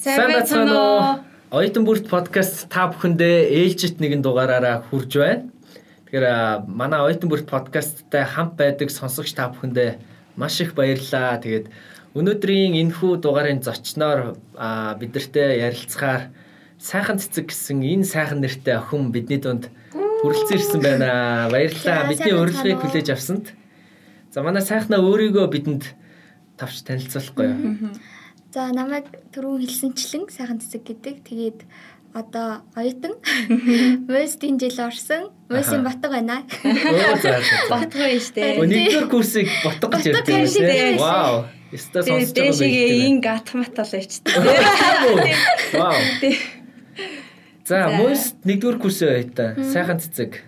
Сайн байцгаана уу? Оюутан бүрт подкаст та бүхэндээ ээлжит нэгэн дугаараараа хүрж байна. Тэгэхээр манай оюутан бүрт подкасттай хамт байдаг сонсогч та бүхэндээ маш их баярлалаа. Тэгээд өнөөдрийн энэхүү дугаарын зочноор бидэртэй ярилцахаар сайхан цэцэг гэсэн энэ сайхан нэртэй охин бидний дунд хүрэлцэн ирсэн байна. Баярлалаа. Бидний урилгыг хүлээж авсанд. За манай сайхнаа өөрийгөө бидэнд тавч танилцуулахгүй юу? За намайг түрүүн хэлсэнчлэн сайхан цэцэг гэдэг. Тэгээд одоо оюутан Мөстийн жил орсон. Мөсийн Батга байна. Батга байна штэ. Нэгдүгээр курсыг Батга гэж ярьдаг юм. Вау. Яста сонсож байгаа. Дэшигээ ин гатмат бол ичтэй. Вау. За Мөст нэгдүгээр курсын оюутан. Сайхан цэцэг.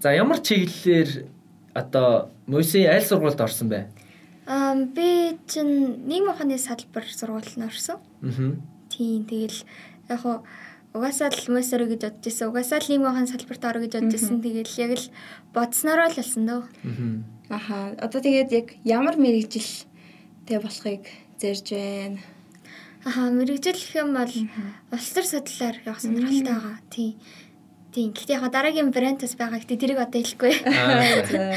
За ямар чиглэлээр одоо Мөсийн аль сургуульд орсон бэ? Аа би чинь нийгмийн ухааны салбар сургуульд орсон. Аа. Тийм тэгэл яг хуу угаасаа л мөсөр гэж бодож ирсэн. Угаасаа л нийгмийн ухааны салбарт орё гэж бодож ирсэн. Тэгэл яг л бодснороо л болсон дөө. Аа. Аха. Одоо тэгээд яг ямар мэрэгжил тэг болохыг зэрж байна. Аха мэрэгжил гэх юм бол улс төр судлаар явах сонирхолтой байгаа. Тийм. Тийм. Гэхдээ яг дараагийн брендээс байгаа. Гэтэ тэрийг одоо хэлэхгүй. Аа.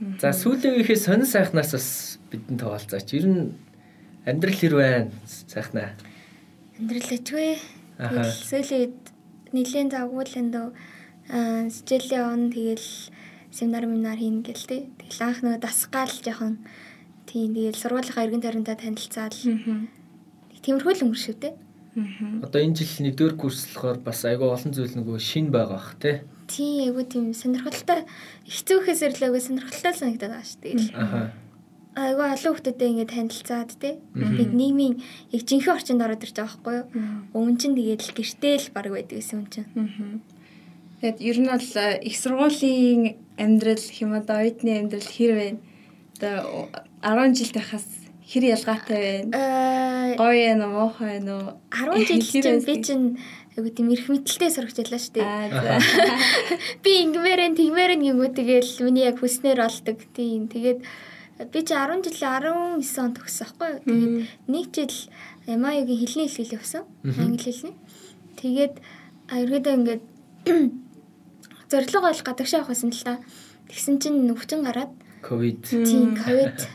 За сүүлийн үеийнхээ сонир сайхнаас бас бидэнд тоолцооч. Ер нь амьдрал хэр байна сайхнаа? Амьдрал ичвэ. Сүүлийн нэлийн загвуулын дөө сэжээлийн он тэгэл семинар минар хийн гэл тээ. Тэгэл анх нөгөө дасгаал жоохон тийм тэгэл сургуулийнхаа эргэн тойронтой танилцаал. Тиймэрхүү л өнгөршөө тээ. Одоо энэ жил нэгдүгээр курс болохоор бас айгүй олон зүйл нөгөө шин байгаа бах тээ. Тийм айгу тийм сонирхолтой хэцүүхээс ирлээгүй сонирхолтой санагдаад байгаа шүү дээ. Аа. Айгу олон хүмүүстэй ингээд танилцаад тий. Ингээд нийгмийн яг жинхэнэ орчинд ороод ирж байгаа байхгүй юу? Өмнө чинь тэгээд л гэртээ л баг байдаг гэсэн юм чинь. Аа. Тэгээд ер нь бол э, их сургуулийн амьдрал хэм одоо оюутны амьдрал хэр вэ? Одоо 10 жил тахаас хэр ялгаатай вэ? Аа. Гоё юм уу, муухай юм уу? 10 жил чинь би чинь айгу тийм эрх мэдэлтэй сурагч байлаа шүү дээ. Би ингэмээрэн тэгмээрэн гингүү тэгэл миний яг хүснээр олдог. Тийм. Тэгээд би чи 10 жилийн 19 он төгссөн байхгүй юу? Тэгээд нэг жил Ямагийн хэлний хэлхийлэл явсан. Англи хэлний. Тэгээд ерөөдөө ингээд зорилго бол гадагшаа явах байсан л та. Тэгсэн чинь нүвчин гараад ковид. Тийм, ковид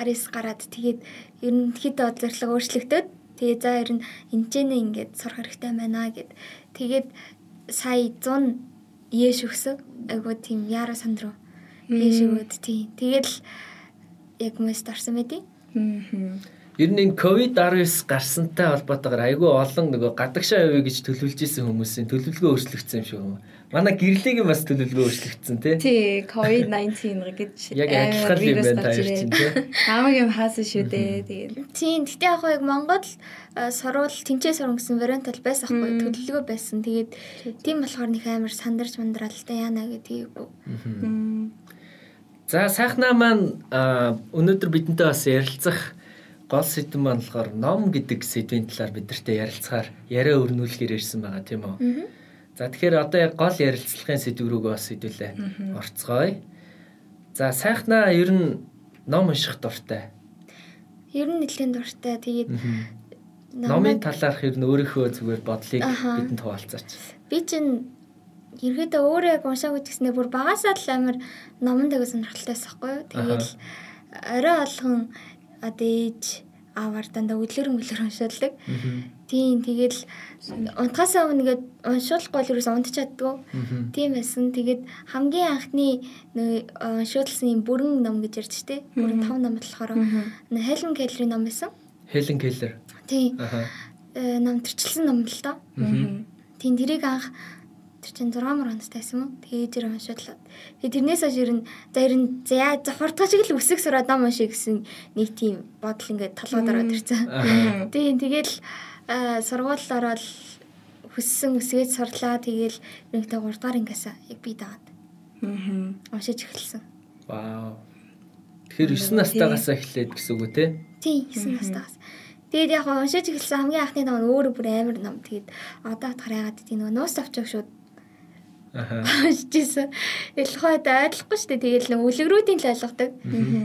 19 гараад тэгээд ерөнхийдөө зорилго өөрчлөгдөд Тэгээ за ер нь энэчнээ ингээд сурах хэрэгтэй байна гэд. Тэгээд сая 100 еш өгсөн. Айгуу тийм яра сандруу. Еш өгөөд тийм. Тэгэл яг мэс дарсан байдیں۔ Аа. Ер нь энэ ковид-19 гарсантай холбоотойгоор айгүй олон нөгөө гадагшаа явъя гэж төлөвлөж исэн хүмүүсийн төлөвлөгөө өөрчлөгдсөн юм шиг юм. Манай гэрлийн бас төлөвлөгөө өөрчлөгдсөн тий. Тий, COVID-19 гэж яг адилхан юм байна та чинь тий. Хамаг юм хаасан шүү дээ. Тэгээд. Тийм, гэтээ яг яг Монгол сурвал тэмцээ сурна гэсэн вариант бол байсан хгүй төлөвлөгөө байсан. Тэгээд тийм болохоор нэг амар сандарч мандралтай яана гэдгийг. За сайхнаа маань өнөөдөр бидэнтэй бас ярилцах гол сэдв маань болохоор ном гэдэг сэдвийн талаар бидэртээ ярилцахаар яриа өрнүүлэхээр ирсэн байгаа тийм үү. За тэгэхээр одоо яг гол ярилцлагын сэдв рүүгээ бас хэдүүлээ орцгоё. За сайхнаа ер нь ном унших дуртай. Ер нь нэлээд дуртай. Тэгээд номын талаарх ер нь өөрийнхөө зүгээр бодлыг бидэнд хуваалцаач. Би чинь ерөөдөө өөрөө яг уншаагүй гэснээр бүр багасаа л амар номон дэгэ сонирхолтой байхгүй юу. Тэгээд орой олгон одоо ээж аваар дандаа өдлөр мөлөр уншаалдаг. Тийм тэгэл унтахаасаа өмнөгээд уншуулахгүй л ерөөс унтч чаддгүй. Тийм байсан. Тэгээд хамгийн анхны уншуулсан юм бүрэн ном гэж ярьж штэ. Бүрэн тав ном болохоор Хелен Келлерийн ном байсан. Хелен Келлер. Тийм. Э намтарчилсан ном л доо. Тийм тэрийг анх Тэр чинь 6 мөр онцтой байсан юм. Тэгээд жир уншууллаа. Тэгээд тэрнээс хойш ер нь за ер нь за хурдтай шиг л өсөг сураад ном уншиг гэсэн нэг тийм бодол ингээд толгойд ороод ирсэн. Тийм тэгэл сургууль ороод хүссэн үсгээд сурлаа. Тэгээл нэгтэй 3 дахь ангиасаа яг би дагаад. Аа. Уншиж эхэлсэн. Вау. Тэгэхээр 9 настайгаас эхлээд гэсэн үг үү те? Тийм 9 настайгаас. Тэгээд яг уншиж эхэлсэн хамгийн анхны ном нь өөрөө бүр амар ном. Тэгээд одоо бодохоор яагаад тийм нөгөө нуус авчих шууд Шижсэн. Ялхойд ойлгохгүй шүү дээ. Тэгэл нэг үлгэрүүдийн л ойлгодог.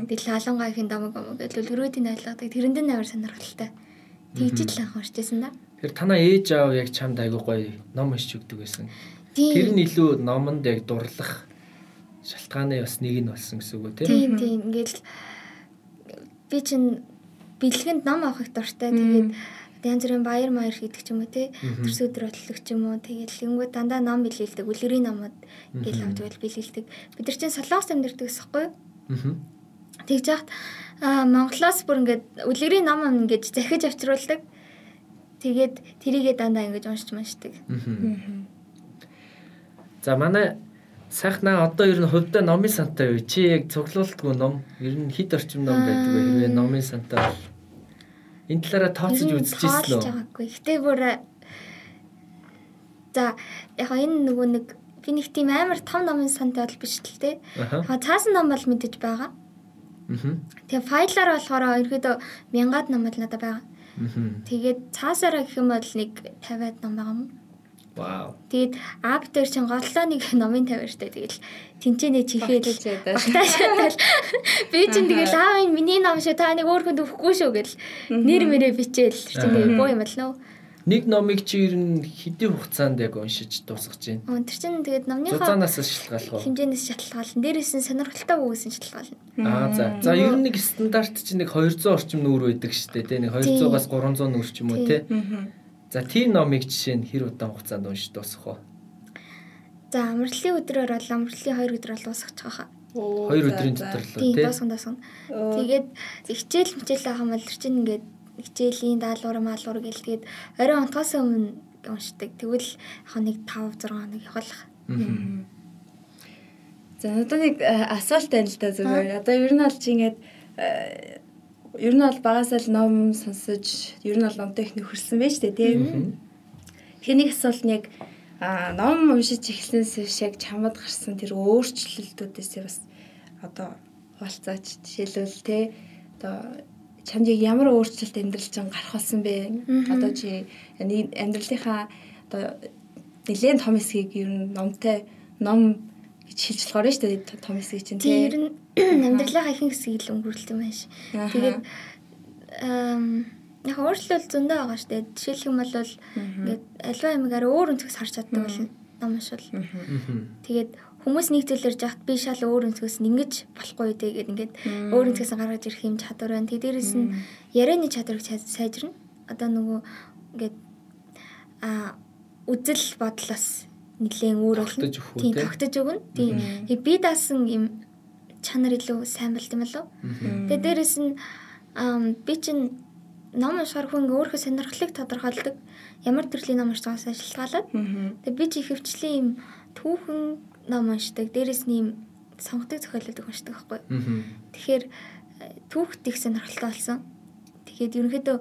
Тэгэл хаалангаахийн домог юм. Тэгэл үлгэрүүдийн ойлгодог. Тэрэнд нь амар сонирхолтой. Тэгж л анх уншижсэн да. Тэр танаа ээж аав яг чамд айгуу гоё ном уншиж өгдөг байсан. Тэр нь илүү номонд яг дурлах шалтгааны бас нэг нь болсон гэсэн үг үү тийм тийм ингээд би чинь бэлгэнд ном авах их дуртай. Тэгээд янз бүрийн баяр маяр хийдэг ч юм уу те төрс өдөр бодлого ч юм уу. Тэгээд лингүү дандаа ном бэлгэлдэг үлгэрийн номод гэл авдаг бэлгэлдэг бид нар чинь солонгос амьдэрдэг гэсэхгүй аа тэгж яхад Монголоос бүр ингээд үлгэрийн ном ингээд захиж авчруулдаг тэгээд тэрийгээ дандаа ингээд уншиж уншдаг за манай сайхнаа одоо ер нь хувьдаа номын сантай юу чи яг цуглуулдгүй ном ер нь хит орчим ном байдаг хэрвээ номын сантай бол Энэ талаараа тооцож үзчихсэн үү? Гэтэ бүр за яг энэ нөгөө нэг би нэг тийм амар том номын сантай бол биш л те. Аа цаасан ном бол мэдэж байгаа. Аа. Тэгээ файлаар болохоор ерөөдөө мянгад ном бол надад байгаа. Аа. Тэгээд цаасаараа гэх юм бол нэг 50-аад ном байгаа юм. Вау. Тэгэд ап дээр чин голлоо нэг номын тавиартай тэгэл тэнцэнэ чихээл багтаашаатал би чин тэгэл аав энэ миний ном шүү та нэг өөр хүнд өгөхгүй шүү гэл нэр мэрэ бичээл чин тэгээ боо юм нөө. Нэг номыг чи ер нь хэдийн хугацаанд яг уншиж дуусгаж байна. Тэр чин тэгээд номныхаа зузаанаас шалтгаалх уу? Хэмжээнээс шалтгаална. Дээрээс нь сонирхолтой үгээс нь шалтгаална. Аа за. За ер нь нэг стандарт чинь нэг 200 орчим нүүр байдаг шүү дээ. Тэ нэг 200-аас 300 нүүр ч юм уу те. За тийм номыг жишээ нь хэр удаан хугацаанд уншиж дуусгах вэ? За амралтын өдрөөр бол амралтын 2 өдөр бол дуусгах байгаа. 2 өдрийн дотор л тийм дуусган дуусгана. Тэгээд хичээл мичээл ахам бол чинь ингээд хичээлийн даалгавар маалгавар гэл тэгээд орой онтгоос өмнө уншдаг. Тэгвэл яг нэг 5 6 хоног явах. За одоо нэг э, асуулт байна л да зүгээр. Одоо ер нь бол чи ингээд э, ер нь бол багасаа л ном сонсож ер нь бол номтой их нөхөрсөн байж тээ тийм. Тэгэхээр нэг асуулт нь яг ном уншиж эхлэнээс биш яг чамд гарсан тэр өөрчлөлтүүдээс бас одоо хуалцаач жишээлбэл те одоо чамд ямар өөрчлөлт амьдрал чинь гарах болсон бэ? Одоо чи амьдралынхаа одоо нэлээд том хэсгийг ер нь номтой ном гэж хэлж болохоор шүү дээ том хэсгийг чинь тийм ер нь амьдралынхаа ихэнх хэсгийг л өнгөрүүлт юм байна ш. Тэгээд яг өөрчлөлт зөндөө байгаа шүү дээ. Жишээлх юм бол ингээд альва ямигаар өөр өнцгөөс харж чаддаг болно. Ном уншвал. Тэгээд хүмүүс зүйлээр жахт би шал өөр өнцгөөс ингэж болохгүй дээ гэдэг ингээд өөр өнцгөөс гаргаж ирэх юм чадвар байна. Тэг дээрэс нь ярианы чадварыг сайжирна. Одоо нөгөө ингээд а үзэл бодлоос нэлээд өөр болно. Тийм тогтож өгнө. Тийм. Би даасан юм чанар илүү сайн болт юм болов. Тэгээ дээрэс нь би чинь ном уншихаар хүн өөрөө сонирхлыг тодорхойлдог. Ямар төрлийн ном уншиж байгаас шалтгаалаад. Тэгээ би чи хөвчлийн юм түүхэн ном уншдаг. Дээрэс нь юм сонгодог зохиолуудыг уншдаг байхгүй. Тэгэхээр түүхт их сонирхолтой болсон. Тэгэхээр ерөнхийдөө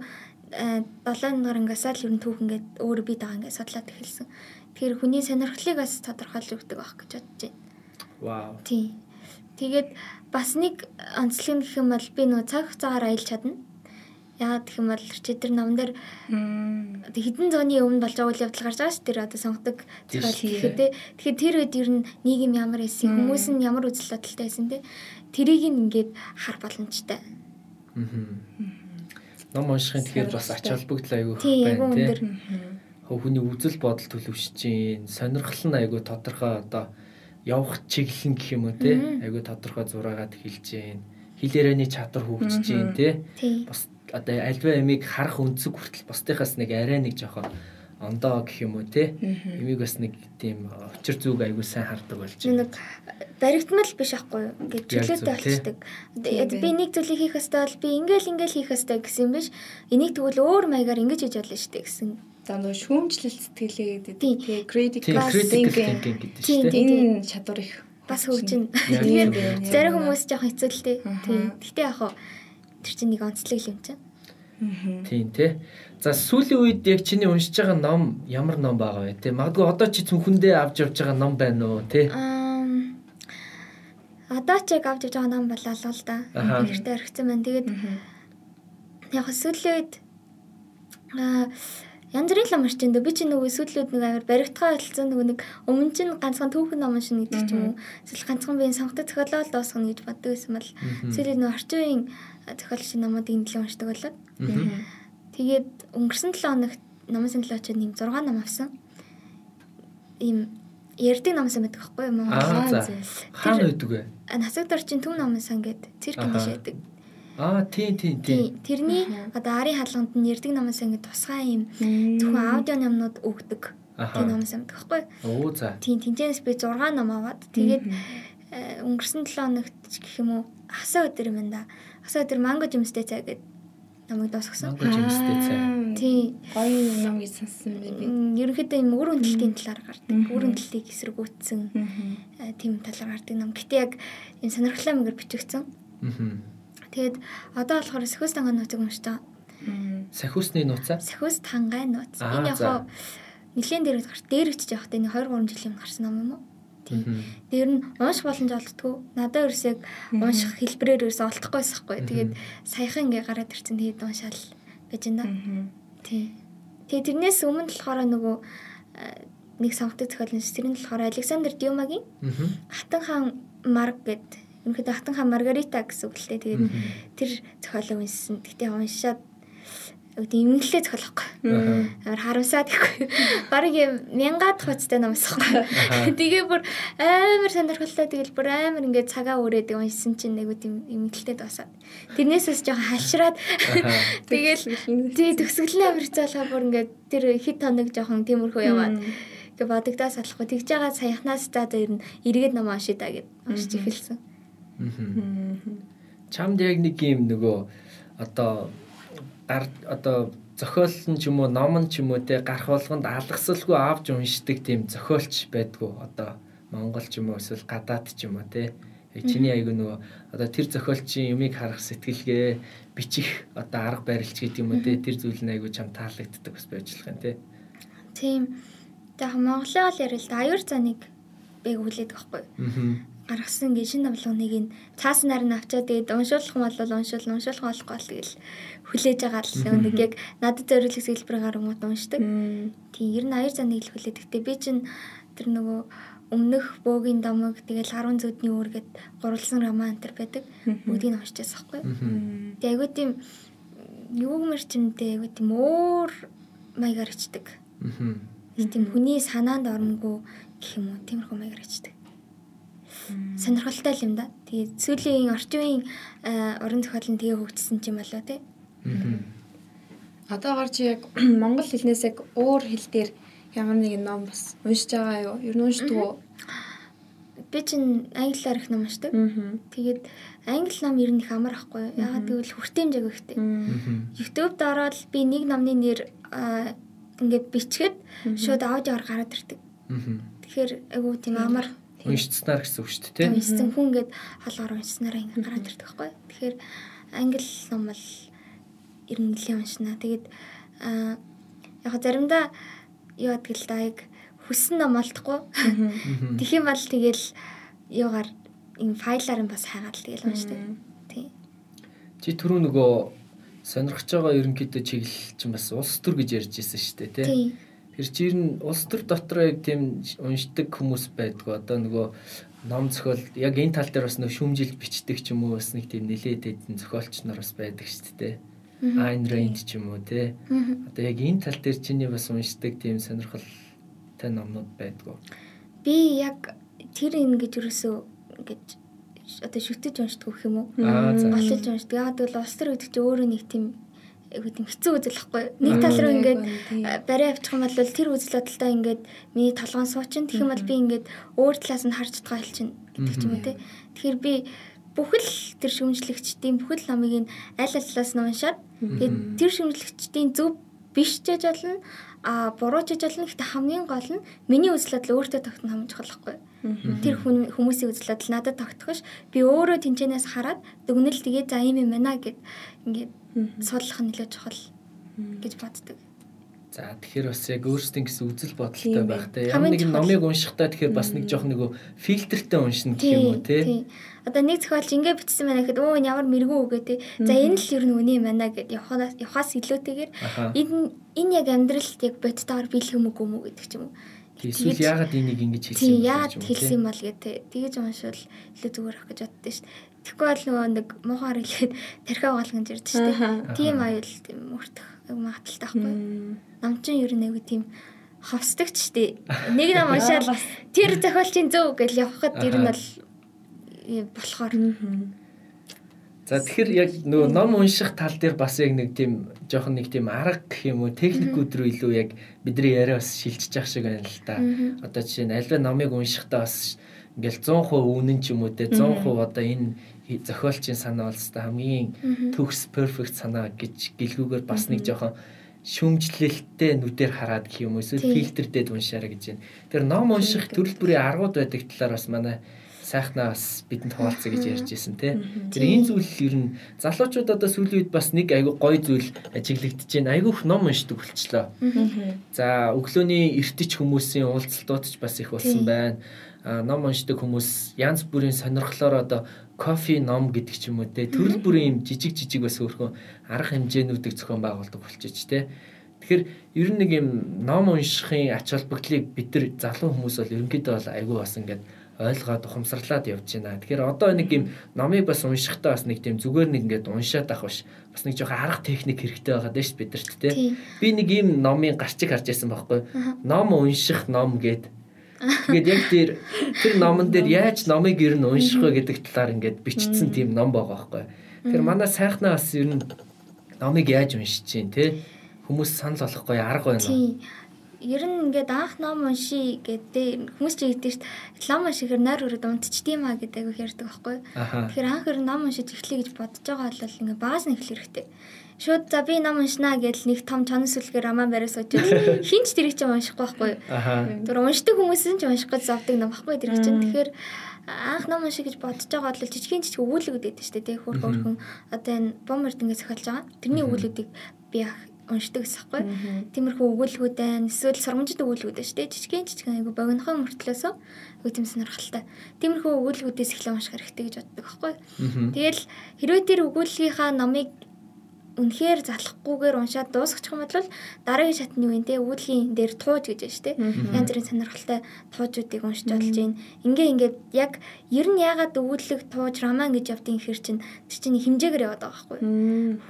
7 нурангасаа л ер нь түүх ингээд өөр бие дагаа ингээд судлаад эхэлсэн. Тэгэхээр хүний сонирхлыг бас тодорхойлж өгдөг байх гэж бодож байна. Вау. Тий. Тэгээд бас нэг онцлог гэх юм бол би нөө цаг цагаар аялж чадна. Яагаад гэх юм бол чи тэр номон дээр хэдэн зууны өмнө болж байгаа үйл явдал гарч байгаа ш тэр одоо сонгодог зохиол. гэхэд те. Тэгэхээр тэр үед ер нь нийгэм ямар байсан, хүмүүс нь ямар үзэл бодолтой байсан те. Тэрийг ингээд хар боломжтой. Аа. Ном уншихын тэгэхээр бас ач холбогдол аягүй байна те. хүний үзэл бодол төлөвшөж чинь сонирхол нь айгүй тодорхой одоо явах чиглэл гэх юм уу те? Айгүй тодорхой зураагаад хэлж чинь хэл ярианы чадвар хөгжиж чинь те? Бас одоо альва ямиг харах өнцөг хүртэл бусдынхаас нэг арай нэг жоохон ондоо гэх юм уу те ямиг бас нэг тийм очир зүг айгүй сайн хардаг болж байна. Нэг баригдмал биш аахгүй гэж чөлөөтэй болчдөг. Би нэг зүйлийг хийх хэвээр бол би ингээл ингээл хийх хэвээр гэсэн юм биш. Энийг тэгвэл өөр маягаар ингэж хийж болно шүү дээ гэсэн нөгөө шүүмжлэл сэтгэлээ гэдэг. Тэгээ critical thinking гэдэг чинь энэ чадвар их бас хөгжин. Тэгээд зарим хүмүүс жоохон хэцүү л дээ. Тийм. Гэтэ яг хаа тэр чинь нэг онцлог юм чинь. Тийм тий. За сүүлийн үед яг чиний уншиж байгаа ном ямар ном байгаа вэ? Тэ магадгүй одоо чи цүнхэндээ авч явж байгаа ном байна уу? Тэ. Одоо ч яг авч явж байгаа ном болоо л да. Гэртээ орхисон байна. Тэгээд яг сүүлийн үед аа янз бүрийн лам орч энэ би чи нөгөө сүүдлүүд нэг амар баригдхаа хэлсэн нөгөө нэг өмнө чинь ганцхан түүхэн ном шин гэдэг ч юм уу эсвэл ганцхан биеийн сонгодог зохиолоо л дуусгах гэж боддог байсан бол сүүлийн нөгөө орчин үеийн зохиол шин номуудыг нэлээд уншдаг болоод Тэгээд өнгөрсөн 7 хоногт намын сандлаа очоод нэг 6 ном авсан. Ийм ярддаг намсан байдаг байхгүй юу Аа за. Хаана байдаг вэ? Насаг дорчин төв намын сан гэдэг цирк дэш байдаг. Аа тийм тийм тийм. Тэрний одоо арын хаалганд нь ярддаг намын сан гэдэг тусгай юм зөвхөн аудио номнууд өгдөг. Тийм намын сан байдаг байхгүй юу? Оо за. Тийм тэнцэнэс би 6 ном аваад тэгээд э, өнгөрсөн 7 хоногт гэх юм уу хасаа өдөр юм да. Хасаа өдөр манго жимстэй цай гэдэг намайг дуусгасан. Манго жимстэй цай. Тий. Гоё ном гэж сонссон би. Ерөнхийдөө юм өөр үнэлтийн талаар гардаг. Өөр үнэлтийг эсэргүүцсэн э, тийм талаар гардаг ном. Гэтэ яг энэ сонирхолтой мөнгөөр бичигдсэн. Аа. Тэгээд одоо болохоор Сахиус тангаа нууцыг уншдаг. Сахиусны нууцаа? Сахиус тангай нууц. Энэ яг нэлээд дээр гарт дээрэгч явах тэ 2 3 жилийн гарсан ном юм уу? Тийм. Тэр нь унших боломж олддгүй. Надад ерөөсөө унших хэлбэрээр ерөөсөө олдохгүй байсахгүй. Тэгээд саяхан ингээ гараад ирсэн тэгээд уншаал байж байна. Тийм. Тэгээд тэрнээс өмнө болохоор нөгөө э, нэг сонгодог зохиол нь тэр нь болохоор Александр Дюмагийн Хатан хаан Марк гэд ерөнхийдөө Хатан хаан Маргарита гэсэн үг л дээ. Тэгээд тэр зохиолыг уншсан. Гэтэ уншаад үүд имгэлээ зохиолохгүй. Амар харамсаад ихгүй. Бараг юм мянгаад хуцтай намсахгүй. Тэгээ бүр амар сонирхолтой. Тэгэл бүр амар ингээд цагаа өрөөд уншсан чинь нэг үүд имгэлтэй дуусаад. Тэрнээсээс жоохон халшраад тэгэл тий төгсгөлийн амар цаалаа бүр ингээд тэр хит тоног жоохон тиймэрхүү яваад. Ингээ бодогдоо салахгүй. Тэгж байгаа саяхнаас за тэр нь эргээд ном уншия да гэд уншиж эхэлсэн. Чамд яг нэг юм нөгөө одоо гар одоо зохиол нь ч юм уу ном нь ч юм уу те гарах болгонд алгасалгүй авч уншдаг тийм зохиолч байдгүй. Одоо Монгол ч юм уу эсвэл гадаад ч юм уу те. Чиний айгу нөгөө одоо тэр зохиолчийн юмыг харах сэтгэлгээ бичих одоо арга барилч гэдэг юм уу те тэр зүйл нь айгу чам таалагддаг бас байж болох юм те. Тийм. Яг Монголын ол ярил да аюур заныг бэг хүлээдэг байхгүй гаргасан гээ шинэ давлгааныг нь цаасан нарыг авчаад тэгээд уншуулах юм бол уншуул уншуулах болохгүй л тэгэл хүлээж байгаа л нэг яг надад зориулах хэлбэрээр гомот уншдаг. Тийм ер нь аяр заныг л хүлээдэгтэй. Би чинь тэр нөгөө өмнөх бөөгийн домог тэгэл 10 зүудний үүргээд гурвалсан роман энэ байдаг. Бүгдийг нь уншчихсан байхгүй. Тэгээ айгуу тийм юу гэмэр чимдээ айгуу тийм өөр маягаар ичдэг. Аа. Тийм хүний санаанд оронгүй гэх юм уу тиймэрхүү маягаар ичдэг сонирхолтой юм да. Тэгээд сүүлийн орчин үеийн уран зохиол нь тэгээ хөгжсөн юм болоо тий. Одоогоор чи яг монгол хэлнээс яг өөр хэл дээр ямар нэгэн ном бас уншиж байгаа юу? Ер нь уншдаг уу? Би чинь англиар их ном уншдаг. Тэгээд англи ном ер нь их амар ахгүй. Ягаад гэвэл хүртээмжээг ихтэй. YouTube-д ороод би нэг номны нэр ингээд бичгээд шууд аудиоор гараад ирдэг. Тэгэхээр айгу тийм амар уншицснаар гэсэн үг шүү дээ тийм. Уншсан хүн ингээд холоор уншснараа ингээд гараад ирдэг байхгүй. Тэгэхээр англи ном бол ер нь нэлийн уншина. Тэгээд аа яг заримдаа юу гэдэг л да яг хүссэн ном олдохгүй. Тэгэх юм бол тэгэл юугаар энэ файлаар нь бас хайгаад тэгэл уншдаг. Тий. Чи түрүү нөгөө сонирхож байгаа ерөнхийдөө чиглэл чинь бас улс төр гэж ярьж ирсэн шүү дээ тий. Тэр чинь нь улс төр дотор яг тийм уншдаг хүмүүс байдгүй. Одоо нөгөө ном зохиол яг энэ тал дээр бас нөх шүмжилт бичдэг ч юм уу бас нэг тийм нэлээд хэдэн зохиолч нар бас байдаг шүү дээ. Айн Рэйнд ч юм уу те. Одоо яг энэ тал дээр чиний бас уншдаг тийм сонирхолтой номнууд байдгүй. Би яг тэр ингэж ерөөсөө ингэж одоо шүтэж уншдаг гэх юм уу? Голчилж уншдаг. Яг бол улс төр гэдэг чинь өөрөө нэг тийм айгуу тийм хэцүү үзэл واخгүй. Нэг тал руу ингээд барай авчих юм бол тэр үзэл бодолтой ингээд миний толгоон суучин. Тэгэх юм бол би ингээд өөр талаас нь харж байгаа хэл чинь гэдэг ч юм уу те. Тэгэхээр би бүхэл тэр шүмжлэгчдийн бүхэл номыг нь аль аль талаас нь уншаад тэгээд тэр шүмжлэгчдийн зөв биш ч ажил нь а буруу ч ажил нь гэхдээ хамгийн гол нь миний үзэл бодол өөртөө тогтно хамгийн чухал واخгүй. Аа тэр хүн хүмүүсийн үзэл бодол надад тогтохш би өөрөө тэнцэнээс хараад дүгнэл тэгээ за ийм юм байна гэд ингээд судлах нь нэлээд чухал гэж боддог. За тэгэхээр бас яг өөрсдийн гэсэн үзэл бодолтой байх те. Ямар нэгэн номыг уншихдаа тэгэхээр бас нэг жоох нэг фильтртэй уншина гэх юм уу те. Одоо нэг зохиолч ингэ бичсэн байна гэхэд өө ямар мэрэгүү үгээ те. За энэ л ер нь үний мана гэд явахаас явахаас илүүтэйгээр энэ энэ яг амьдралд яг бодтойгоор бэлэх юм уу гэдэг ч юм уу. Эсвэл яагаад энийг ингэж хэлсэн юм бэ? Яагаад хэлсэн юм бол гэдэг. Тэгэж уншвал илүү зүгээр ах гэж боддоо шүү дээ. Тэгэхгүй бол нөгөө нэг муухай хэлээд тархиа угаалганд ирдэ шүү дээ. Тийм аюул тийм мөртөх айгу магадaltaй байхгүй. Нам чинь ер нь айгу тийм ховсдогч штэ. Нэг ном уншаал тэр зохиолчийн зөв гэж явхад ер нь бол болохоор. За тэгэхээр яг нөгөө ном унших тал дээр бас яг нэг тийм жоохон нэг тийм арга гэх юм уу техникүүд рүү илүү яг бидний яриа бас шилжиж явах шиг байна л да. Одоо жишээ нь альва номыг уншихдаа бас ингээл 100% үнэн ч юм уу те 100% одоо энэ зохиолчийн санаа бол та хамгийн төгс перфект санаа гэж гэлгүүгээр бас нэг жоохон шүмжлэлттэй нүдээр хараад гэх юм эсвэл фильтрдээд уншаарай гэж байна. Тэр ном унших төрөл бүрийн аргууд байдаг талаар бас манай сайхнаа бас бидэнд хуваалцъя гэж ярьж ирсэн тий. Тэр энэ зүйл ер нь залуучууд одоо сүүлийн үед бас нэг айгүй гоё зүйл ажиглагдж байна. Айгүйх ном уншдаг болчлоо. За өглөөний эртэж хүмүүсийн уулзалтууд ч бас их болсон байна. А ном уншдаг хүмүүс янз бүрийн сонирхлоор одоо кофе ном гэдэг ч юм уу те төрөл бүрийн юм жижиг жижиг бас өөрхөн арга хэмжээнүүдийг зохион байгуулдаг болчихж те. Тэгэхээр ер нь нэг юм ном уншихын ач холбогдлыг бид нар залуу хүмүүс бол ерөнхийдөө бол айгүй бас ингээд ойлгоод ухамсарлаад явж байна. Тэгэхээр одоо нэг юм номыг бас уншихдаа бас нэг тийм зүгээр нэг ингээд уншаад авах биш. Бас нэг жоохон арга техник хэрэгтэй байгаа дээ ш бидэрт те. Би нэг юм номын гарчиг харж байсан байхгүй. Ном унших ном гээд Тэгээд яг тэр тэр номон дээр яаж номыг ер нь унших вэ гэдэг талаар ингээд бичсэн тийм ном байгаа байхгүй. Тэгэхээр манай сайхнаа бас ер нь номыг яаж уншиж чинь те хүмүүс санал болохгүй арга байна уу? Ер нь ингээд анх ном унши гэдэг хүмүүс чи гэдэг чинь ном уншихэр нойр өрөд унтчихдээ маа гэдэг аяг ярьдаг байхгүй. Тэгэхээр анх ер нь ном уншиж эхлэе гэж бодож байгаа бол ингээд бааз нь эхлэх хэрэгтэй. Шууд за би ном уншнаа гэдэл нэг том чонос сүлгээр амаа бариас очил хинч тэрийг чинь уншихгүй байхгүй. Тэр уншдаг хүмүүс нь ч унших гэж зовдөг ном байхгүй тэрийг чинь. Тэгэхээр анх ном унших гэж бодож байгаа бол жижигэн жижиг өгүүлбэрүүд байдаг шүү дээ. Тэг хөр хөрхөн одоо энэ бомберд ингээд зохиолж байгаа. Тэрний өгүүлбэрүүдийг би уншдаг гэсэхгүй. Тиймэрхүү өгүүлбэрүүд байна. Эсвэл сургамжит өгүүлбэрүүд шүү дээ. Жижигэн жижигэн айгу богинохон мөртлөөсөө айгу тийм сонирхолтой. Тиймэрхүү өгүүлбэрүүдээс эхлэн унших хэрэгтэй гэж боддог байхгүй. Тэгэл хэрвээ тэр өгүүлбэрийнхаа номыг үнэхээр залахгүйгээр уншаад дуусгачих юм бол дараагийн шатны үеийн те үүдлийн дээр тууж гэж байна шүү дээ. Янз бүрийн сонирхолтой туужуудыг уншиж болж байна. Ингээ ингээд яг ер нь яагаад үүдлэг тууж роман гэж явдгийг хэр чин тэр чинь хэмжээгээр яваад байгаа байхгүй.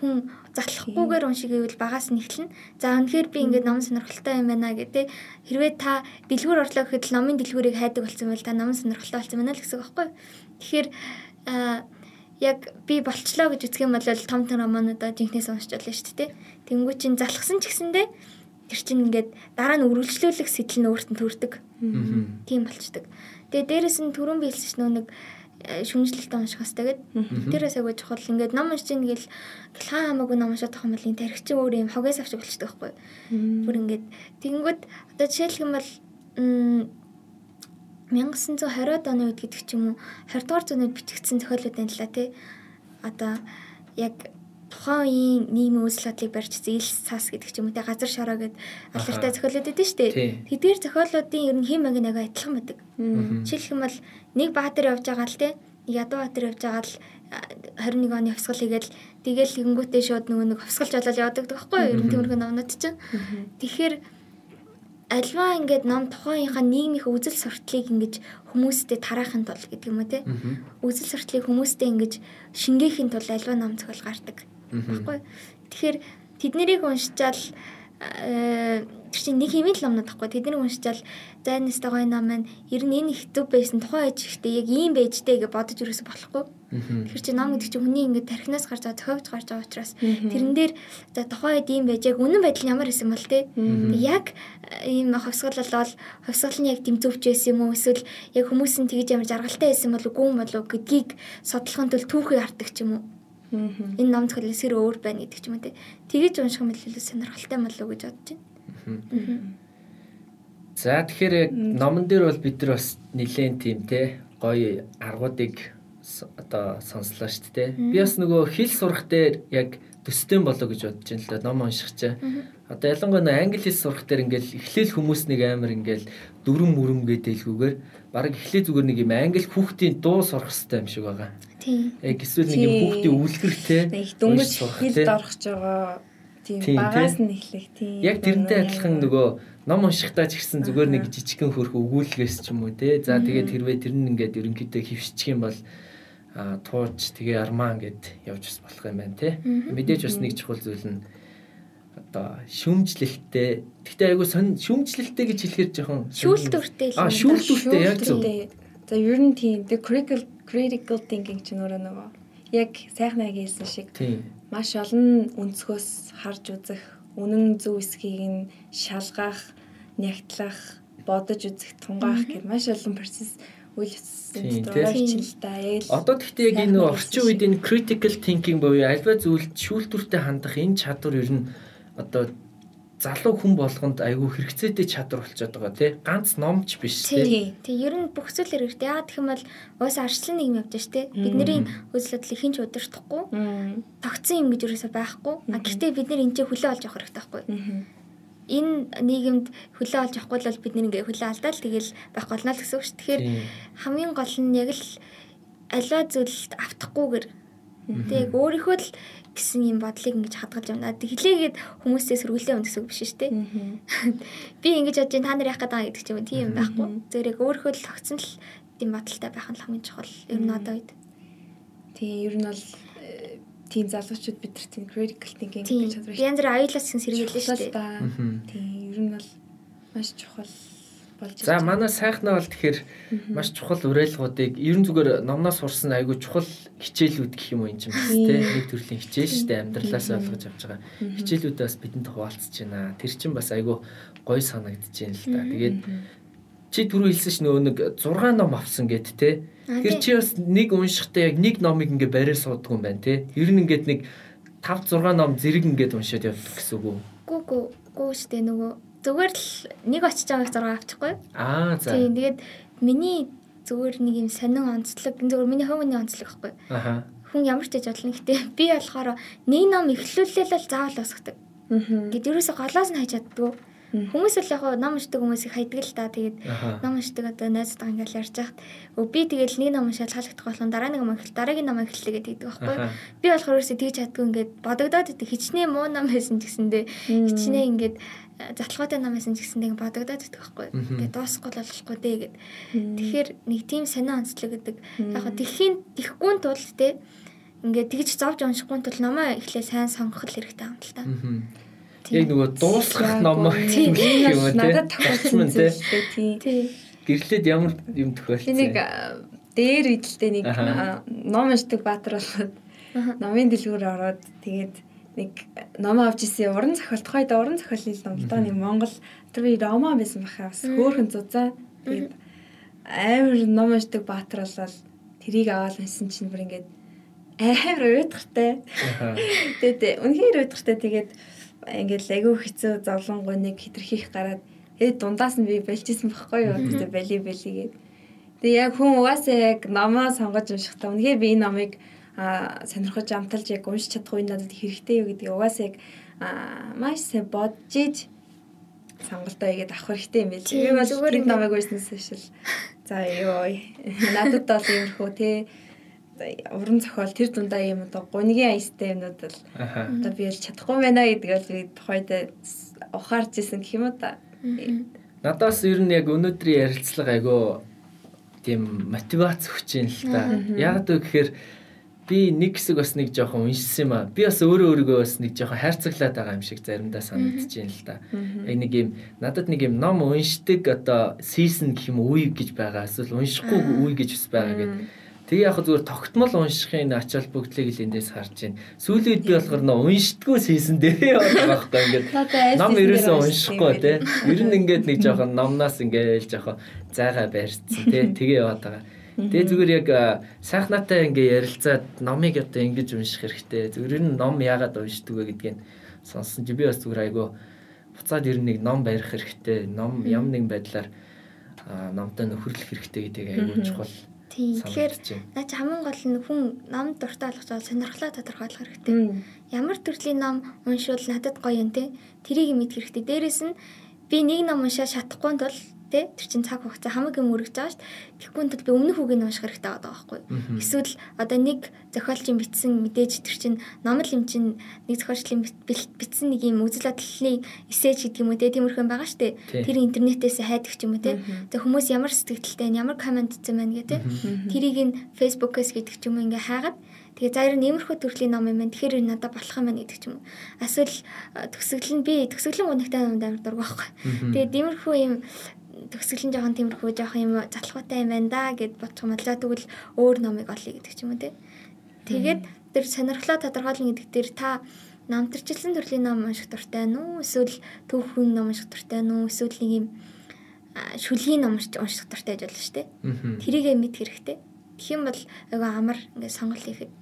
Хүн залахгүйгээр уншиг гэвэл багаас нь эхэлнэ. За үнэхээр би ингээд ном сонирхолтой юм байна гэдэг хэрвээ та дэлгүүр орлоо гэхэд номын дэлгүүрийг хайдаг болсон бол та ном сонирхолтой болсон байна л гэсэн үг байхгүй. Тэгэхээр яг би болчлоо гэж үзэх юм бол том том романуудаа жинхнээс уншиж болно шүү дээ. Тэнгүү чин залхсан ч гэсэндээ тэр чинь ингээд дараа нь үргэлжлүүлэх сэтэл нь өөртөө төрдөг. Тийм болчдөг. Тэгээ дээрэс нь түрүүн биелсэн ш нөө нэг э, шүмжлэлтэй унших хэвээр тэгээд тэрээс агай чухал ингээд ном уншиж ингээл хаа хамаагүй ном уншаад байгаа юм бол энэ тархич өөр юм хогоос авч болчдөг байхгүй. Бүр ингээд тэгэнгүүт одоо жишээлх юм бол 1920-ад оны үед гэдэг ч юм уу 20 дугаар зуунд бичигдсэн зохиолууд байна л да тий. Одоо яг тухайн үеийн нийгмийн үйлс бодлыг барьж зээл цаас гэдэг ч юм уу те газар шороо гэд алдартай зохиолууд өгдөө штэ. Тэдгээр зохиолуудын ер нь хэм маяг нэг адилхан байдаг. Жишээлх юм бол нэг баатар явж байгаа л те ядуу баатар явж байгаа л 21 оны хувьсгал хийгээл тэгэл хингүүтээ шууд нөгөө нэг хувьсгалж болоод явдаг байхгүй юу? Ер нь тиймэрхүү номнууд чинь. Тэгэхээр альва ингээд ном тухайынхаа нийгмийн үзэл сурталыг ингэж хүмүүстэй тараахын тулд гэдэг юм уу те? Үзэл сурталыг хүмүүстэй ингэж шингээхийн тулд альва ном зохиол гардаг. Баггүй тэгэхээр тэднийг уншичаал э, тэр чинь нэг хэмээн л номнод тахгүй тэднийг уншичаал за энэ өстой гоё ном маань ер нь энэ их зүв байсан тухайн ээж ихтэй яг ийм байжтэй гэж бодож юусэн болохгүй. Тэгэхээр чи ном гэдэг чинь хүний ингээд тархинаас гарч байгаа зохиогч гарч байгаа учраас. Тэрэн дээр за тухайн үед ийм байж яг үнэн байдал ямар байсан бол те яг э, ийм ховсгол болол ховсгол нь яг тэм зөвч байсан юм уу? Эсвэл яг хүмүүс нь тэгж ямар жаргалтай байсан болов уу гүн болов гэдгийг судлахын тулд түүхийг хардаг ч юм уу? Энэ ном зөвхөн сэр өөр байна гэдэг ч юм уу те тэгэж унших юм бол сонирхолтой болов уу гэж бодож байна. За тэгэхээр номон дээр бол бид нар бас нэлээд тийм те гоё аргуудыг одоо сонслоо шүү дээ. Би бас нөгөө хэл сурах дээр яг төстэй болоо гэж бодож байна л да. Ном унших чаа. Одоо ялангуяа англи хэл сурах дээр ингээл эхлээл хүмүүс нэг амар ингээл дөрөм мөрөм гэдэлгүүгээр баг эхлээ зүгээр нэг юм англи хүүхдийн дуу сурах хэрэгтэй юм шиг байгаа. Тийм. Яг эсвэл нэг юм хүүхдийн үлгэртэй дөнгөж хэлд орохж байгаа. Тийм багаас нь эхлэх тийм. Яг тэрнтэй адилхан нөгөө ном уншихтаа ч гэсэн зүгээр нэг жижигхэн хөрх өгүүлгээс ч юм уу те. За тэгээд хэрвээ тэр нь ингээд ерөнхийдөө хөвсчих юм бол тууж тэгээ армаа гэд явж бас болох юм байна те. Мэдээж бас нэг чухал зүйл нь одоо шүмжлэлттэй. Гэхдээ айгу сон шүмжлэлттэй гэж хэлэхээр жоохон шүүлтүртэй л. Аа шүүлтүртэй яг зөв. За ер нь тийм critical critical thinking ч нөрөө нөгөө яг сайхнаа хэлсэн шиг маш олон өнцгөөс харж үзэх, үнэн зөв эсхийг нь шалгах, нягтлах, бодож үзэх, тунгаах гэх маш олон процесс үйл явцсан яг одоо гэхдээ яг энэ орчин үед энэ critical thinking буюу альва зүйлд шүүлтүртэй хандах энэ чадвар ер нь одоо залуу хүн болгонд айгүй хэрэгцээтэй чадвар болчиход байгаа тий. Ганц номч биш тий тий. ер нь бүх зүйл хэрэгтэй. Яагаад гэх юм бол уус арчлан нийгэм явж ш тий. Бидний үзэл бодлыг хинч удирдахгүй тогтсон юм гэж юусаа байхгүй. А гэхдээ бид нар энэ ч хөлөө олж авах хэрэгтэй байхгүй. Энэ нийгэмд хөлөө олж авахгүй бол бид нэг хөлөө алдаал тэгэл байх болно л гэсэн үг шүү. Тэгэхээр хамгийн гол нь яг л аливаа зүйлд автахгүйгээр тэг өөрийнхөө л гэсэн юм бодлыг ингэж хадгалж байна. Тэглээгээд хүмүүсээс сөргөлөө өгөх гэсэн үг биш шүү дээ. Би ингэж бодож та нар яах гээд байгаа гэдэг ч юм уу тийм байхгүй. Зэрэг өөрийнхөө л тогтсон л тийм бодолтой байх нь хамгийн чухал. Ер нь одоо үед. Тийм ер нь бол тийм залуучууд бид нар тийм critical thinking гэж чадвар. Янз бүр аюулаас гэсэн сэргийлээ шүү дээ. Тийм ер нь бол маш чухал болж байна. За манай сайхнаа бол тэгэхээр маш чухал уриалгуудыг ерөн зүгээр номноос сурсан айгүй чухал хичээлүүд гэх юм уу юм бас тийм нэг төрлийн хичээл шүү дээ амьдралаас ойлгож авч байгаа. Хичээлүүдээ бас бидэнд хуваалцж байна. Тэр чинь бас айгүй гоё санагдаж байна л да. Тэгээд чи түрүү хэлсэн ш нөгөө нэг 6 ном авсан гэд те Тэр чи бас нэг уншихтаа яг нэг номыг ингээ бариад суудаг юм байна те. Ер нь ингээд нэг 5 6 ном зэрэг ингээд уншаад явдаг гэсэн үг үү? Гүү гүү гүү штэ нөгөө зүгээр л нэг очиж байгааг 6 авчихгүй. Аа за. Тийм тэгээд миний зүгээр нэг юм сонин онцлог зүгээр миний хувийн онцлог байхгүй. Аха. Хүн ямар ч гэж бодлоо гэхдээ би болохоор нэг ном ихлүүлэл л заавал босгодог. Аа. Гэт ерөөсө голоос нь хайж чаддгүй. Хүмүүс л яг ном уншдаг хүмүүсийг хайдаг л та. Тэгээд ном уншдаг одоо найзтайгаа ингээл ярьж хахад өө би тэгэл нэг ном уншаад хаалгах болох дараа нэг ном эхэл дараагийн ном эхэллээ гэдэг байхгүй. Би болохоор ерөөсөө тэгж чаддгүй ингээд бодогдоод идэг хичнээн муу ном байсан ч гэсэндээ хичнээн ингээд э, затлгоотой ном байсан ч гэсэндээ бодогдоод идэг байхгүй. Ингээд дуусахгүй л болохгүй дээ гэд. Тэгэхээр нэг тийм сонио онцлог гэдэг. Яг тэхийн тэхгүй тул те ингээд тэгж зовж уншихгүй тул номоо эхлээ сайн сонгох хэрэгтэй юм л та. Аа Яг нөгөө дуусгах ном юм уу. Надад тохиолдсон тий. Гэрлээд ямар юм тохиолдсон. Нэг дээр идэлтэй нэг ном уншдаг баатар болоод номын дэлгүүр ороод тэгээд нэг ном авч ирсэн уран зохиолт хойд уран зохиолын ном л доо нэг Монгол тэр роман байсан баха бас хөөхөн зузаа тэгээд амар ном уншдаг баатар болоод тэрийг аваад уншсан чинь бүр ингээд амар уйдгартай. Тэгээд үнэхээр уйдгартай тэгээд ингээл айгүй хэцүү зовлонгой нэг хитрхийх гараад ээ дундаас нь би бэлжсэн байхгүй юу? Гэдэг бали балигээд. Тэгээ яг хүн угаасаа яг номоо сонгож уншихдаа үнэхээр би энэ номыг а сонирхож амталж яг уншиж чадахгүй надад хэрэгтэй юу гэдгийг угаасаа яг маш бодож иж сонголтоо игээд авах хэрэгтэй юм байл. Би бол зүгээр энэ номыг уншснаас шил за ёо надад бол иймэрхүү те уран зохиол тэр дундаа юм одоо гунигийн аястай юмнууд бол одоо би л чадахгүй байна гэдгийг л би тухайд ухаарч исэн гэх юм уу та. Надаас ер нь яг өнөөдрийн ярилцлага айгүй тийм мотивац өгч юм л та. Яг л гэхээр би нэг хэсэг бас нэг жоохон уншсан юм аа. Би бас өөрөө өөрийгөө бас нэг жоохон хайрцаглаад байгаа юм шиг заримдаа санагдаж байна л та. Яг нэг юм надад нэг юм ном уншдаг одоо season гэх юм үе гэж байгаа. Эсвэл уншихгүй үе гэж бас байгаа гэдэг Тэгээ яг зүгээр тогтмол уншихын ач холбогдлыг л эндээс харж байна. Сүүлийн үед би болохоор нөө уншдггүй хийсэн яваад байгаа байхгүй ингээд. Ном ерөөсөө уншихгүй те. Ер нь ингээд нэг жоохон номнаас ингээд жоохон зайгаа барьцсан те. Тэгээ яваад байгаа. Тэгээ зүгээр яг сайхнаатай ингээ ярилцаад номыг одоо ингэж унших хэрэгтэй. Зүгээр нь ном яагаад уншдаг вэ гэдгийг сонссон чи би бас зүгээр айгу буцаад ер нь нэг ном барих хэрэгтэй. Ном ямар нэгэн байдлаар номтой нөхөрлөх хэрэгтэй гэдэг айгу чухал Тийм. Тэгэхээр наа чи хамгийн гол нь хүн ном дуртай болох зүйл сонирхлоо тодорхойлох хэрэгтэй. Ямар төрлийн ном уншвал надад гоё юм те. Тэрийг мэдэх хэрэгтэй. Дээрээс нь би нэг ном уншаа чадахгүй тул те тэр чин цаг хугацаа хамаг юм өргөж байгаа шүү дээ. Тэгэхгүй тул би өмнөх үгийг нь унших хэрэгтэй байгаа байхгүй. Эсвэл одоо нэг зохиолчийн бичсэн мэдээж тэр чин номл юм чин нэг зохиолчлын бичсэн нэг юм үзэл бодлын эсэж гэдэг юм уу те тиймэрхэн байгаа шүү дээ. Тэр интернетээс хайдаг ч юм уу те. За хүмүүс ямар сэтгэлдэлтэй ямар комент хийсэн байна гэдэг те. Тэрийг нь фэйсбүүкээс гэдэг ч юм уу ингээ хаагаад Тэгээ за ер нь иймэрхүү төрлийн ном юм байна. Тэгэхээр энэ надад болох юм байна гэдэг ч юм уу. Эсвэл төгсгөл нь би төгсгөлийн гонхтой номд амар дург байхгүй. Тэгээд иймэрхүү юм төгсгөл нь жоохон тиймэрхүү жоохон юм залхуутай юм байна да гэд бодчих. За тэгвэл өөр номыг олъё гэдэг ч юм уу те. Тэгээд тэр сонирхлоо тодорхойлно гэдэг дээр та намтарчлсан төрлийн ном унших дуртай нь үү? Эсвэл түүхэн ном унших дуртай нь үү? Эсвэл нэг юм шүлгийн ном унших дуртай байж болно шүү дээ. Тэрийг мэд хэрэгтэй. Тэгэх юм бол айгаа амар ингээд сонголт хийхэд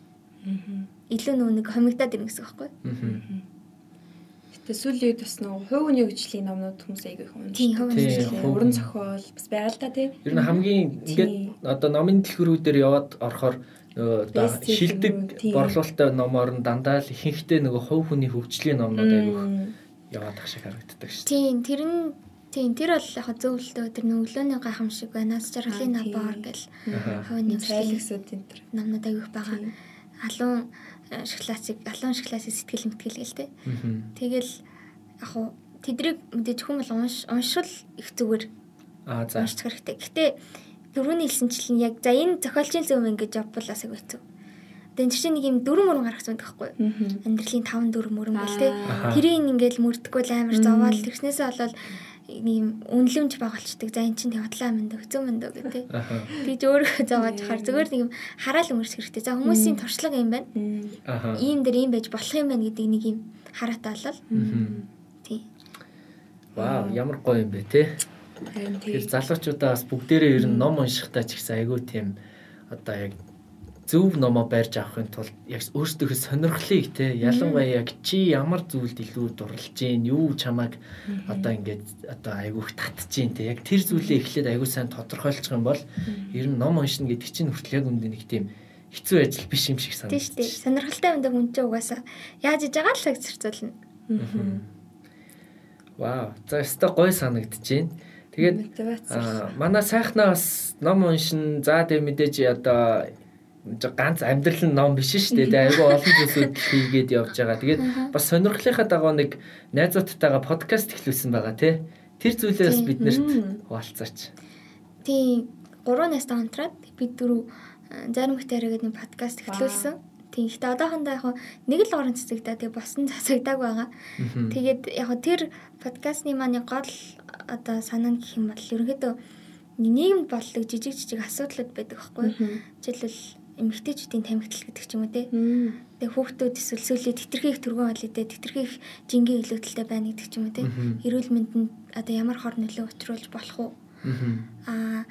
илүү нөө нэг хомигдаад ирнэ гэсэн үг байхгүй юу? Гэтэ сүүлийн үед бас нөгөө хувь хүний хөгжлийн номнууд хүмүүс аяг их уншдаг. Тийм, хүний уран зохиол бас байгаал та тий. Ер нь хамгийн ингээд одоо номын дэлгүүрүүдээр яваад орохоор нөгөө шилдэг борлуулалттай номоор нь дандаа л ихэнхдээ нөгөө хувь хүний хөгжлийн номнууд аяг яваад ах шиг харагддаг шүү. Тийм, тэр нь Тийм тэр бол яг зөвлөлтөө тэр нүглөөний гайхамшиг байна. Нас жаргалын набор гэл хойны цайлгсууд энэ төр номнууд аяг байгаа. Алуун шоколадыг алуун шоколадыг сэтгэл мэтгэл гээл те. Тэгэл яг хуу тэдрийг мэдээж хүмүүс унш уншил их зүгээр. Аа за. Унших хэрэгтэй. Гэтэ дөрөвний хэлсэнчлэн яг за энэ зохиолчийн зөв ингэж явбал бас их хэцүү. Тэгээ энэ чинь нэг юм дөрөв мөрөн гаргасан байхгүй юу? Амьдралын 5 4 мөрөн гэл те. Тэрийг ингээл мөрдөггүй амар зовоол тэрснээсээ болоод ийм үнлэмж байгуулцдаг. За эн чинь тавтлаа мэндэ хэцүү мэндэ гэдэг. Тэгж өөрөө зовоож хаар зүгээр нэг юм хараал өнгөрөх хэрэгтэй. За хүмүүсийн туршлага юм байна. Ийм дээр ийм байж болох юм байна гэдэг нэг юм хараатай болол. Тий. Вау, ямар гоё юм бэ те. Тэгэхээр залуучуудаа бас бүгдээрээ ер нь ном уншихтаа ч ихсэн айгүй тийм одоо яг зөв номоо барьж авахын тулд яг өөрсдөө сонирхлыг те ялангуяа яг чи ямар зүйлд илүү дурлж гин юу чамайг одоо ингээд одоо айгүйх татж гин те яг тэр зүйлээ эхлээд айгүй сайн тодорхойлчих юм бол ер нь ном уншина гэдэг чинь хүртэл яг үндэ нэг тийм хэцүү ажил биш юм шиг санагдаж байна. Тийм шүү. Сонирхолтой юм даа хүн чинь угаасаа яаж иж байгаа л цагцэрцүүлнэ. Вау. За өстой гой санагдаж байна. Тэгээд манай сайхнаа бас ном уншин за тэг мэдээж одоо ганц амьдрал нь ном биш шүү дээ. Айгүй олон зүйлсүүд хийгээд явж байгаа. Тэгээд бас сонирхлынхаа дагуу нэг найзуудтайгаа подкаст эхлүүлсэн байгаа тий. Тэр зүйлээс биднэрт хуваалцаач. Тийм 3 настай хамтраад бид дөрөв зарим хөтөрөө гэдэг нэг подкаст эхлүүлсэн. Тийм ихтэй одоохондоо яг нэг л орон цэцэгдээ тэгээ босон засагдаг байгаа. Тэгээд яг тэр подкастны маань гол одоо санаа гэх юм бол ерөнхийдөө нийгэмд боллог жижиг жижиг асуудлууд байдаг байхгүй. Жишээлбэл эмэгтэйчүүдийн тамхитал гэдэг ч юм уу те. Тэгээ хүүхдүүд эсвэл сүүлийн тэтэрхий их бол идэ тэтэрхий их жингийн илүүдэлтэй байна гэдэг ч юм уу те. Эрүүл мэндэнд одоо ямар хор нөлөө учруулж болох уу? Аа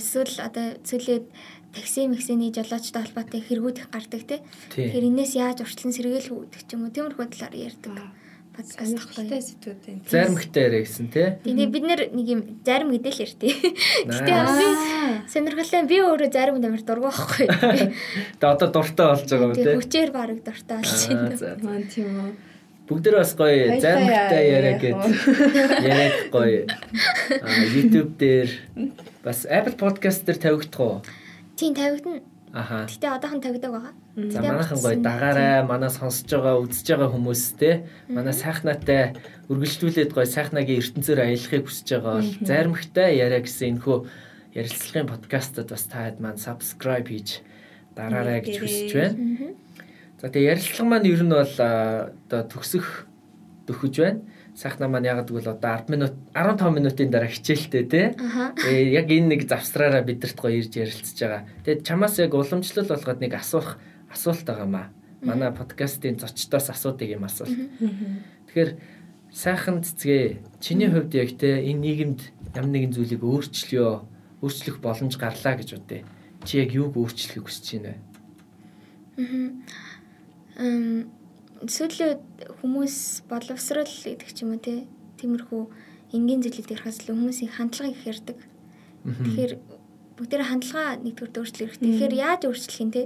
эсвэл одоо сүүлийн такси мэгсэний жолоочтой холбоотой хэрэгүүд их гардаг те. Тэгэхээр энэс яаж урьдчилан сэргээл хүүдэх ч юм уу тиймэрхүү талаар ярьдаг подкаст тохтой сэдвүүд байна. Заримхтай яриа гэсэн тий. Тэгээ бид нэр нэг юм зарим гэдэг л ярьтий. Гэтэ би сонирхолтой би өөрөө зарим амар дургу байхгүй. Тэгээ одоо дуртай болж байгаа юм тий. Хүчээр бараг дуртай болж байна. Маа тийм үү. Бүгдэр бас гоё заримхтай яриа гэд яриаг гоё. YouTube дээр бас Apple Podcast дээр тавигдах уу? Тийм тавигдана. Аха. Гэтэ одоохон тавигдаг байгаа. За манайхан гоё дагаарай, манай сонсож байгаа, үзэж байгаа хүмүүс те. Манай сайхнаатай үргэлжлүүлээд гоё сайхнагийн ертөнцөөр аялахыг хүсэж байгаа бол заримхтай яриа гэсэн энэхүү ярилцлагын подкастад бас та хэд маань subscribe хийж дараарай гэж хүсэж байна. За тэгээ ярилцлага маань ер нь бол одоо төгсөх төхөж байна сайхна маань яг гэвэл одоо 10 минут 15 минутын дараа хичээлтэй тий. Э яг энэ нэг завсраараа бидэрт гоё ирж ярилцж байгаа. Тэгээд чамаас яг уламжлал болгоод нэг асуух асуулт байгаа маа. Манай подкастын зочдоос асуудаг юм асуулт. Тэгэхээр сайхан цэцгээ чиний хувьд яг те энэ нийгэмд ямар нэгэн зүйлийг өөрчлөё, өөрчлөх боломж гарлаа гэж үдээ. Чи яг юуг өөрчлөхийг хүсэж байна вэ? Аа сүүлийн хүмүүс боловсрал гэдэг ч юм уу те тиймэрхүү энгийн зүйлүүд ярихаас л хүмүүсийн хандлагыг их ярьдаг. Тэгэхээр бүгдээр хандлага нэгдүгээр өөрчлөх хэрэгтэй. Тэгэхээр яаж өөрчлөх юм те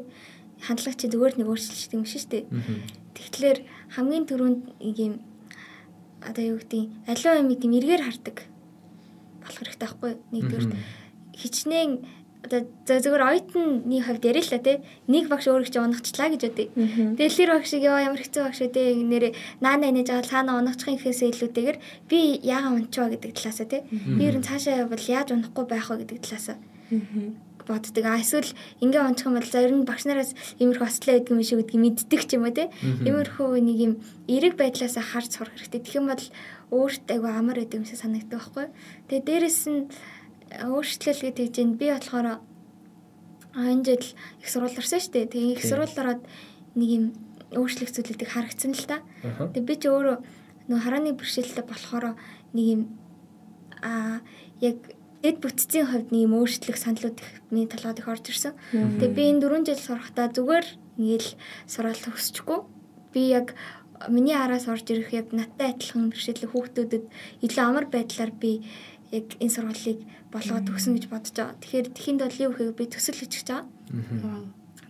хандлага чи зүгээр нэг өөрчлөлт юм шиг шүү дээ. Тэгэхээр хамгийн түрүүнд ийм одоо юу гэдэг аливаа юм ийм эргээр хардаг болох хэрэгтэй байхгүй нэгдүгээр хичнээн одоо зөвхөн оюутны хувьд ярил л та нэг багш өөрөө чи унагчлаа гэж үтэй. Тэгэл тэр багшиг яа ямар хэцүү багш тий нэрээ наана инеж байгаа цаана унагчихын ихээсээ илүүтэйгэр би яагаад унчваа гэдэг талаасаа тий би ер нь цаашаа явбал яаж унахгүй байх вэ гэдэг талаасаа боддог. А эсвэл ингээ онцох юм бол за ер нь багш нараас иймэрхүү ослоо гэдэг юм шиг гэдгийг мэддэг ч юм уу те. Иймэрхүү нэг юм эерэг байдлаас харж сурах хэрэгтэй. Тэгэх юм бол өөрт айгу амар гэдэг юм шиг санагддаг байхгүй. Тэгээ дээрэс нь өөрчлөл гэдэг чинь би болохоор энэ жил их сурвалж орсон шүү дээ. Тэгээ их сурвалж ороод нэг юм өөрчлөх зүйлүүдийг харагдсан л та. Тэгээ би ч өөрөө нөө харааны бэрхшээлтэй болохоор нэг юм аа яг дэд бүтцийн хувьд нэг юм өөрчлөх саналууд ихний толгойд их орж ирсэн. Тэгээ би энэ 4 жил сурахдаа зүгээр нэгэл суралт өсчихгүй. Би яг миний араас орж ирэх яг надтай адилхан бэрхшээлтэй хүүхдүүдэд илүү амар байдлаар би яг энэ сургуулийг болгоод өгсөн гэж бодож байгаа. Тэгэхээр бол юу гэхээр би төсөл хийчих чаа.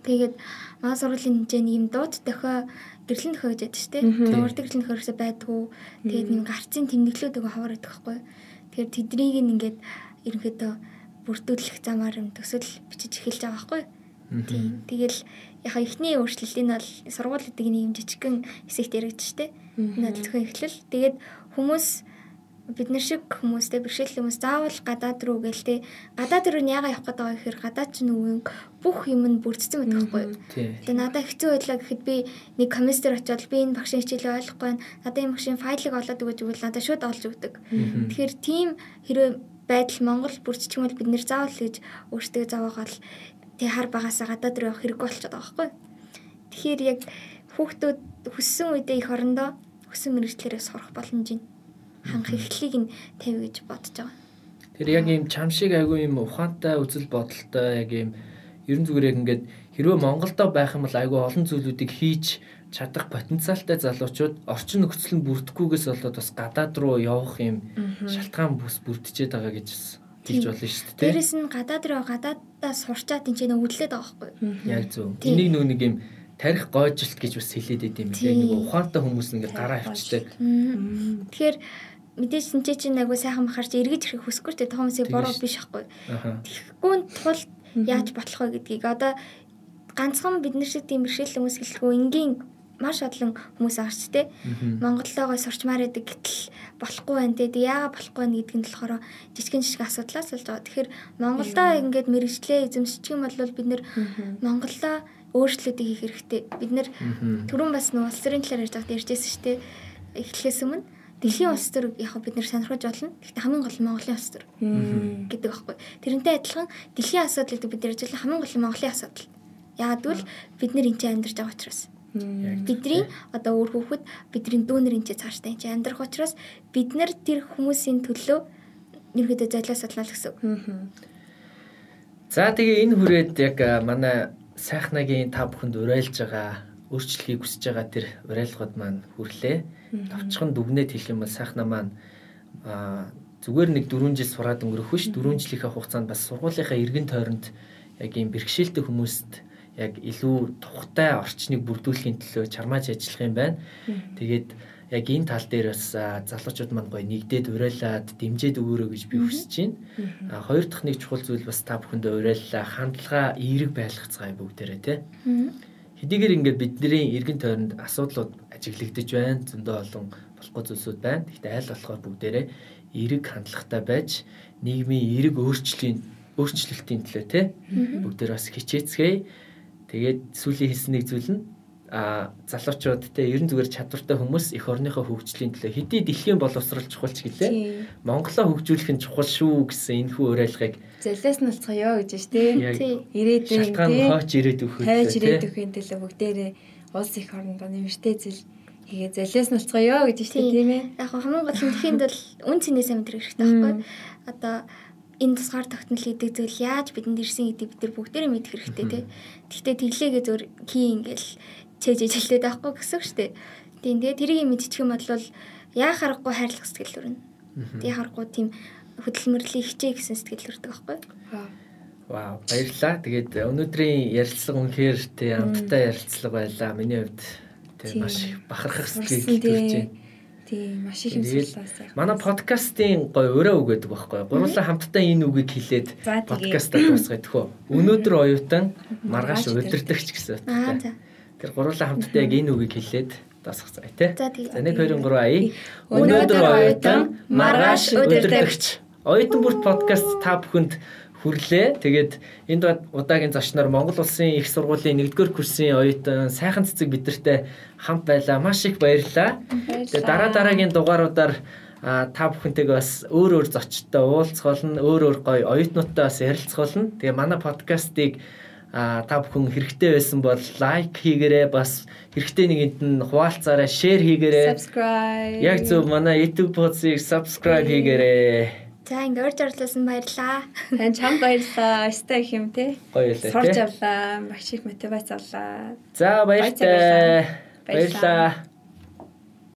Тэгээд маа сургуулийн хэмжээний юм дууд дохио гэрлэн дохио гэж яддаг шүү дээ. Дуурдаг гэрлэн дохио байдгүй. Тэгээд нэг гарцын тэмдэглүүд өгөө хавар байдаг хгүй. Тэгэхээр тэднийг ингээд ерөнхийдөө бүрдүүлэх замаар юм төсөл бичиж эхэлж байгаа байхгүй. Тийм. Тэгэл яг ихний өөрчлөлт энэ бол сургууль гэдэг нэг юм жижигхэн хэсэгт яригдчих штэ. Энэ бол зөвхөн эхлэл. Тэгээд хүмүүс бид нар шиг хүмүүстэй бэрхшээл хүмүүс заавал гадаад руу гэлтэй гадаад руу яага явах гэдэг гэхээр гадаад ч нүгэн бүх юм нь бүрдсэн байдаг байхгүй юу. Тэгээ надад хэцүү байлаа гэхэд би нэг комментер очиод би энэ багшийн хичээлээ ойлгохгүй байна. Надад энэ багшийн файлыг олоод өгөөж өгвөл надад шууд олж өгдөг. Тэгэхээр тийм хэрэг байдал Монгол бүрдчих юм бол бид нэр заавал гэж өөртөө заваагаал тэг хар багасаа гадаад руу явах хэрэггүй болчиход байгаа байхгүй. Тэгэхээр яг хүүхдүүд хүссэн үедээ их орондоо хүссэн мэрэгчлэрээ сурах боломж нь ханх эхлэлийг нь тавь гэж бодож байгаа. Тэр яг ийм чамшиг айгүй юм ухаантай үзэл бодолтой яг ийм ерөн зүгээр яг ингээд хэрвээ Монголдо байх юм бол айгүй олон зүйлүүдийг хийж чадах потенциалтай залуучууд орчин нөхцөл нь бүрдэхгүйгээс болоод бас гадаад руу явах юм шалтгаан бүс бүрдчихэд байгаа гэж хэлж болно шүү дээ. Дээрэс нь гадаад руу гадаадаа сурчаад энэ ч нэг үдлээд байгаа байхгүй юу? Яг зөв. Энийг нөгөө нэг юм тарих гойжилт гэж бас хэлээд идэм билээ. Нэг ухаантай хүмүүс ингээд гараа авчдаг. Тэгэхээр мэдээж синчээ чинь айгу сайхан махарч эргэж ирэх хүсэхгүй те томсыг бороо биш байхгүй. Тэгэхгүй тул яаж ботлох вэ гэдгийг одоо ганцхан бид нар шиг тийм бэрхшээл хүмүүс хэлэхгүй энгийн маш олон хүмүүс агч те Монголоогоо сурчмаар байдаг гэтэл болохгүй байна те яагаад болохгүй байна гэдг нь болохоор жижигэн жижиг асуудлаас болж байгаа. Тэгэхээр Монголдоо ингээд мэрэгчлээ эзэмшчих юм бол бид нэр Монголоо өөрчлөлтийг хийх хэрэгтэй. Бид нэр түрүүн бас нөө улс төрийн талаар ярьж байгаад ярьжсэн шүү дээ. Эхлэхээс өмнө Дэлхийн улс төр яг бид нэр сонирхож болно. Гэхдээ хамгийн гол нь Монголын улс төр гэдэг байхгүй. Тэрнтэй адилхан дэлхийн асуудлыг бид нэр ажиллах хамгийн гол нь Монголын асуудал. Яагад бол бид нэр энэ амьдарч байгаа учраас. Бидний одоо өөр хүүхэд бидний дүүнэр энэ цааштай энэ амьдрах учраас бид нар тэр хүмүүсийн төлөө ерөөдөө судлаа л гэсэн. За тэгээ энэ хүрээд яг манай сайхнагийн та бүхэнд уриалж байгаа өөрчлөлийг хүсэж байгаа тэр уриалгууд маань хүрлээ. Товчхон дүгнээд хэлэх юм бол сайхна маань зүгээр нэг 4 жил сураад өнгөрөх биш. 4 жилийнхээ хугацаанд бас сургуулийнхаа эргэн тойронд яг ийм бэрхшээлтэй хүмүүст яг илүү тухтай орчныг бүрдүүлэхийн төлөө чармааж ажиллах юм байна. Тэгээд яг энэ тал дээр бас залуучууд маань гоё нэгдээд уриалаад дэмжиж өгөөрэй гэж би хүсэж байна. А хоёр дахь нэг чухал зүйл бас та бүхэндээ уриаллаа. Хандлага эерэг байлгацгаая бүгдээрээ тий. Хэдийгээр ингээд бидний эргэн тойронд асуудлууд ажиглагдж байна. Зөндөө олон болохгүй зүйлсүүд байна. Гэхдээ аль болохоор бүгдээрээ эерэг хандлагатай байж нийгмийн эерэг өөрчлөлийн өөрчлөлтийн төлөө те бүгдээр бас хичээцгээе. Тэгээд сүүлийн хэлсэн нэг зүйл нь а залуучууд те ерэн зүгээр чадвартай хүмүүс эх орныхоо хөгжлийн төлөө хэдий дэлхийн боловсрал чухалч гэлээ. Монголоо хөгжүүлэх нь чухал шүү гэсэн энэ хүү уриалгыг золиос нь алцгаё гэж байна тий. Ирээдүйн тий. Хооч ирээд өгөх. Хайж ирээд өгөхийн төлөө бүгдээрээ улс их орондоо нэмэртэй зэл хийгээ золиос нь алцгаё гэж байна тийм ээ. Яг хамгийн гол нь тэхэнд бол үн цэнээсээ мэдрэх хэрэгтэй байхгүй. Одоо энэ тусгаар тогтнол гэдэг зүйл яаж бидэнд ирсэн гэдэг бид нар бүгдээрээ мэдэх хэрэгтэй тий. Гэхдээ тэглээгээ зөөр кий ингээл чэж ижилээд байхгүй гэсэн үг шүү дээ. Тийм тэгээ тэрийг мэдчих юм бол яа харахгүй хайрлах сэтгэл төрнө. Тэгээ харахгүй тийм хөдөлмөрлөлийн хичээ гэсэн сэтгэл төрдөг байхгүй. Вау баярлалаа. Тэгээд өнөөдрийн ярилцлага үнэхээр тий амттай ярилцлага байлаа. Миний хувьд тий маш бахархах сэтгэл төрж байна. Тийм маш их юм суулаа. Манай подкастын гой өрөө гэдэг байхгүй. Гурлаа хамтдаа энэ үгийг хэлээд подкастаа дуусгая тэхөө. Өнөөдөр оюутан маргааш удирдахч гэсэн утгатай. Тэр гурлаа хамтдаа яг энэ үгийг хэлээд дуусгацгаая тий. За нэг 2 3 ая. Өнөөдөр оюутан маргааш удирдахч. Оюутан бүрт подкаст та бүхэнд хүрлээ. Тэгээд энэ удаагийн зочноор Монгол улсын их сургуулийн 1-р курсын оюутан сайхан цэцэг бидэртэй хамт байлаа. Маш их баярлалаа. Тэгээд дараа дараагийн дугааруудаар та бүхэнтэйгээ бас өөр өөр зочдтой уулзах болно, өөр өөр гоё оюутнуудтай бас ярилцах болно. Тэгээ манай подкастыг а та бүхэн хэрэгтэй байсан бол лайк хийгээрэй бас хэрэгтэй нэгэнд нь хуваалцаарай, шеэр хийгээрэй. Subscribe. Яг зөв манай YouTube podcast-ыг subscribe хийгээрэй. За ингээ урьж орлуулсан баярлаа. Тань чам баярлаа. Өстэй их юм те. Гоё лээ. Сурч авлаа. Багш их мотивац авлаа. За баяртай. Баярлаа.